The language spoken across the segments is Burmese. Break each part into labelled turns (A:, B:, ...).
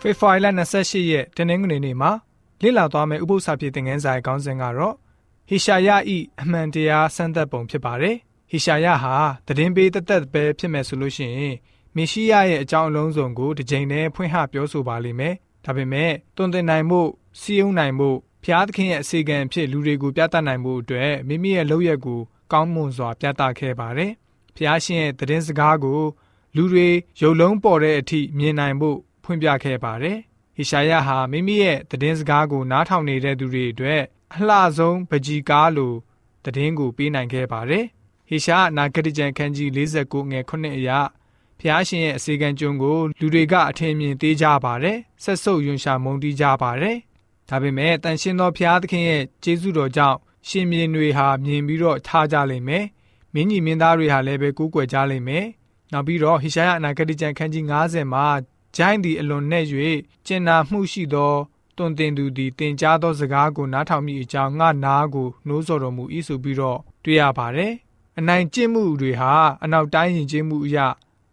A: ဖေဖော်ဝါရီလ28ရက်တနင်္ဂနွေနေ့မှာလေ့လာသွားမယ့်ဥပုသ္စာပြေသင်ခန်းစာရဲ့ခေါင်းစဉ်ကတော့ဟေရှာယဤအမှန်တရားစမ်းသပ်ပုံဖြစ်ပါတယ်။ဟေရှာယဟာသတင်းပေးတသက်ပဲဖြစ်မယ်ဆိုလို့ရှိရင်မေရှိယရဲ့အကြောင်းအလုံးစုံကိုတစ်ကြိမ်နဲ့ဖွင့်ဟပြောဆိုပါလိမ့်မယ်။ဒါပေမဲ့တွင်တင်နိုင်မှုစီးုံနိုင်မှုဖျားသခင်ရဲ့အစီကံဖြစ်လူတွေကိုပြသနိုင်မှုအတွက်မိမိရဲ့လုပ်ရက်ကိုကောင်းမွန်စွာပြသခဲ့ပါတယ်။ဖျားရှင်ရဲ့သတင်းစကားကိုလူတွေရုပ်လုံးပေါ်တဲ့အထိမြင်နိုင်ဖို့ ဖွင့်ပြခဲ့ပါတယ်။ဟေရှာယဟာမိမိရဲ့သတင်းစကားကိုနားထောင်နေတဲ့သူတွေအတွက်အလှဆုံးပကြီကားလိုသတင်းကိုပေးနိုင်ခဲ့ပါတယ်။ဟေရှာနာဂတိကျမ်းခန်းကြီး49ငယ်9အရာဖျားရှင်ရဲ့အစီကံကျွန်းကိုလူတွေကအထင်မြင်သေးကြပါတယ်။ဆက်ဆုပ်ယွန်ရှာမုန်းတီးကြပါတယ်။ဒါပေမဲ့တန်ရှင်းသောဖျားသခင်ရဲ့ကျေးဇူးတော်ကြောင့်ရှင်မြင်းတွေဟာမြင်ပြီးတော့ထားကြလိမ့်မယ်။မင်းကြီးမင်းသားတွေဟာလည်းပဲကူးကွယ်ကြလိမ့်မယ်။နောက်ပြီးတော့ဟေရှာယအနာဂတိကျမ်းခန်းကြီး90မှာ ဂျိုင်းသည်အလွန်နဲ့၍ကျင်နာမှုရှိသောတွင်တင်သူသည်တင်ကြားသောစကားကိုနားထောင်မိအကြောင်းငါနားကိုနှိုးဆော်တော်မူ၏ဆိုပြီးတော့တွေ့ရပါတယ်။အနိုင်ကျင့်မှုတွေဟာအနောက်တိုင်းယဉ်ကျေးမှုအရာ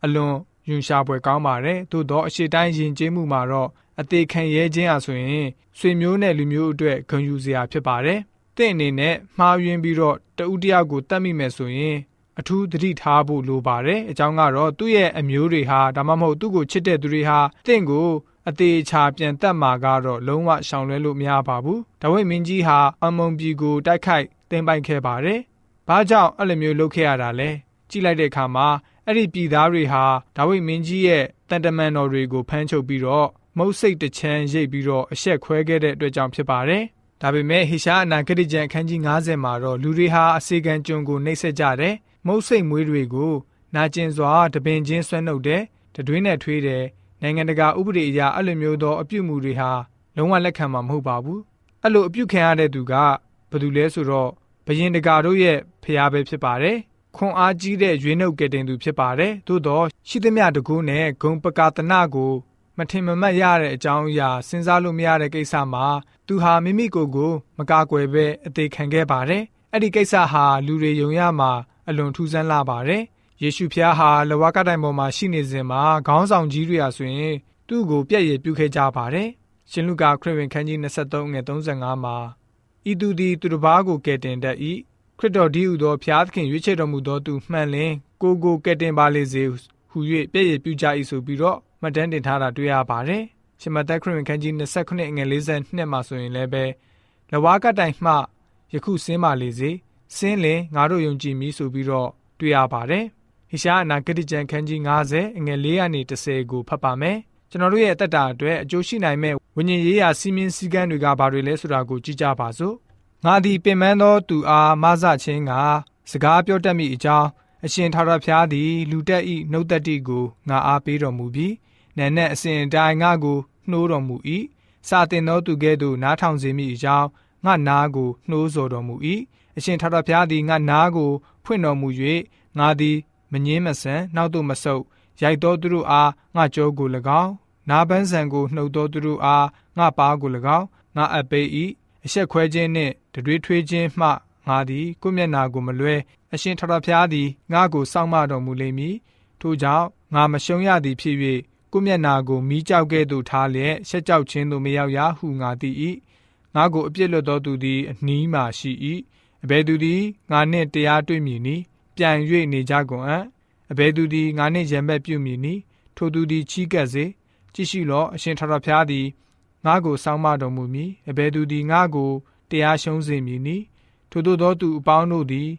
A: အလွန်ယွန်ရှာပွဲကောင်းပါတယ်။သို့တော့အရှိတိုင်းယဉ်ကျေးမှုမှာတော့အသေးခံရဲခြင်းအဆိုရင်ဆွေမျိုးနဲ့လူမျိုးအတွက်ဂုဏ်ယူစရာဖြစ်ပါတယ်။တင့်အနေနဲ့မှားယွင်းပြီးတော့တဦးတယောက်ကိုတတ်မိမယ်ဆိုရင် အထူးသတိထားဖို့လိုပါတယ်အကြောင်းကတော့သူ့ရဲ့အမျိုးတွေဟာဒါမှမဟုတ်သူ့ကိုချစ်တဲ့သူတွေဟာတင့်ကိုအသေးချာပြန်တက်မှာကတော့လုံးဝရှောင်လွဲလို့မရပါဘူးဒါဝိမင်းကြီးဟာအမုံပြည်ကိုတိုက်ခိုက်တင်ပိုက်ခဲ့ပါတယ်ဘာကြောင့်အဲ့လိုမျိုးလုပ်ခဲ့ရတာလဲကြည့်လိုက်တဲ့အခါမှာအဲ့ဒီပြည်သားတွေဟာဒါဝိမင်းကြီးရဲ့တန်တမန်တော်တွေကိုဖမ်းချုပ်ပြီးတော့မုတ်စိတ်တချမ်းရိပ်ပြီးတော့အဆက်ခွဲခဲ့တဲ့အတွက်ကြောင့်ဖြစ်ပါတယ်ဒါပေမဲ့ဟေရှာအနာဂတိကျမ်းအခန်းကြီး90မှာတော့လူတွေဟာအစေခံကျွန်းကိုနှိပ်စက်ကြတယ် မုတ်စိတ်မွေးတွေကိုနာကျင်စွာတပင်ချင်းဆွဲနှုတ်တယ်တတွင်းနဲ့ထွေးတယ်နိုင်ငံတကာဥပဒေအရအဲ့လိုမျိုးသောအပြုမှုတွေဟာလုံးဝလက်ခံမှာမဟုတ်ပါဘူးအဲ့လိုအပြုခံရတဲ့သူကဘယ်သူလဲဆိုတော့ဘယင်တကာတို့ရဲ့ဖျားပဲဖြစ်ပါတယ်ခွန်အားကြီးတဲ့ရွေးနှုတ်ကတင်သူဖြစ်ပါတယ်သို့တော့ရှိသမျှတကူနဲ့ဂုံပကာတနာကိုမထင်မမှတ်ရတဲ့အကြောင်းအရာစဉ်းစားလို့မရတဲ့ကိစ္စမှာသူဟာမိမိကိုယ်ကို မကာကွယ်ပဲအသေးခံခဲ့ပါတယ်အဲ့ဒီကိစ္စဟာလူတွေယုံရမှာ အလွန်ထူးဆန်းလာပါတယ်။ယေရှုဖျားဟာလဝကတိုင်ပေါ်မှာရှိနေစဉ်မှာခေါင်းဆောင်ကြီးတွေဟာဆိုရင်သူ့ကိုပြည့်ရည်ပြုခဲ့ကြပါတယ်။ရှင်လုကာခရစ်ဝင်ခန်းကြီး23ငွေ35မှာဤသူသည်သူတစ်ပါးကိုကယ်တင်တတ်၏ခရစ်တော်ဒီဟုသောဖျားသခင်ရွေးချယ်တော်မူသောသူမှန်လင်ကိုကိုကယ်တင်ပါလေစေဟု၍ပြည့်ရည်ပြုကြ၏ဆိုပြီးတော့မှတ်တမ်းတင်ထားတာတွေ့ရပါတယ်။ရှင်မသက်ခရစ်ဝင်ခန်းကြီး29ငွေ42မှာဆိုရင်လည်းပဲလဝကတိုင်မှယခုစင်းပါလေစေ။ စင်းလင်ငါတို့ယုံကြည်မည်ဆိုပြီးတော့တွေ့ရပါတယ်။ဟိရှားအနာဂတိကျမ်းခန်းကြီး90အငယ်4ကနေ30ကိုဖတ်ပါမယ်။ကျွန်တော်တို့ရဲ့အသက်တာအတွက်အကျိုးရှိနိုင်မဲ့ဝိညာဉ်ရေးရာစီမင်းစည်းကမ်းတွေကဘာတွေလဲဆိုတာကိုကြည့်ကြပါစို့။ငါသည်ပင်ပန်းသောသူအားမဆခြင်းကစကားပြောတတ်မိအကြောင်းအရှင်ထာဝရဘုရားသည်လူတက်ဤနှုတ်သက်တိကိုငါအားပေးတော်မူပြီးနာနဲ့အစဉ်တိုင်းငါကိုနှိုးတော်မူ၏စာတင်သောသူကဲ့သို့နားထောင်စေမိအကြောင်းငါနာကိုနှိုးဆော်တော်မူ၏ အရှင်ထာဝရဘုရားသည်ငါနားကိုဖွင့်တော်မူ၍ငါသည်မငင်းမဆန်နောက်သို့မဆုပ်ရိုက်တော်သူတို့အားငါကြောကို၎င်းနာပန်းဆန်ကိုနှုတ်တော်သူတို့အားငါပါကို၎င်းငါအပ်ပေး၏အဆက်ခွဲခြင်းနှင့်တတွေးထွေးခြင်းမှငါသည်ကိုမျက်နာကိုမလွဲအရှင်ထာဝရဘုရားသည်ငါကိုစောင့်မတော်မူလိမ့်မည်ထို့ကြောင့်ငါမရှုံးရသည်ဖြစ်၍ကိုမျက်နာကိုမီးကြောက်ကဲ့သို့ထားလျက်ရှက်ကြောက်ခြင်းသို့မရောက်ရဟုငါသိ၏ငါကိုအပြစ်လွတ်သောသူသည်အနီးမှရှိ၏ အဘယ်သူသည်ငါနှင့်တရားတွေ့မည်နည်းပြန်၍နေကြကုန်အံ့အဘယ်သူသည်ငါနှင့်ရံဘက်ပြုမည်နည်းထိုသူသည်ချီးကပ်စေကြည့်ရှိလောအရှင်ထထဖျားသည်ငါကိုစောင်းမတော်မူမည်အဘယ်သူသည်ငါကိုတရားရှုံးစေမည်နည်းထို့သောသူအပေါင်းတို့သည်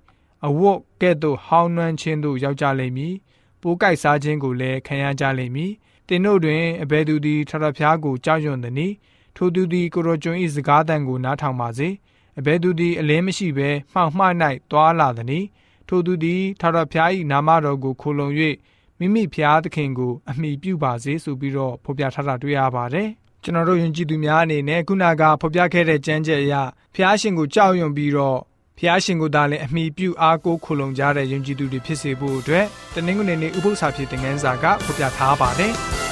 A: အဝတ်ကဲ့သို့ဟောင်းနှွမ်းခြင်းသို့ရောက်ကြလိမ့်မည်ပိုးကိုက်စားခြင်းကိုလည်းခံရကြလိမ့်မည်တင်တို့တွင်အဘယ်သူသည်ထထဖျားကိုကြောက်ရွံ့သည်နည်းထိုသူသည်ကိုရောကျွန်၏စကားတန်ကိုနားထောင်ပါစေ။ အဘယ်သူသည်အလင်းမရှိဘဲမှောင်မှ၌သွားလာသည်။ထိုသူသည်ထာဝရဘုရား၏နာမတော်ကိုခိုလုံ၍မိမိဖျားသခင်ကိုအမိပြုပါစေဆိုပြီးတော့ဖော်ပြထားတာတွေ့ရပါတယ်။ကျွန်တော်တို့ယဉ်ကျေးသူများအနေနဲ့ခုနကဖော်ပြခဲ့တဲ့ကျမ်းချက်အရဖျားရှင်ကိုကြောက်ရွံ့ပြီးတော့ဖျားရှင်ကိုသာလည်းအမိပြုအားကိုးခိုလုံကြတဲ့ယဉ်ကျေးသူတွေဖြစ်စေဖို့အတွက်တနင်္ဂနွေနေ့ဥပုသ္စာဖြစ်တဲ့ငန်းစာကဖော်ပြထားပါတယ်။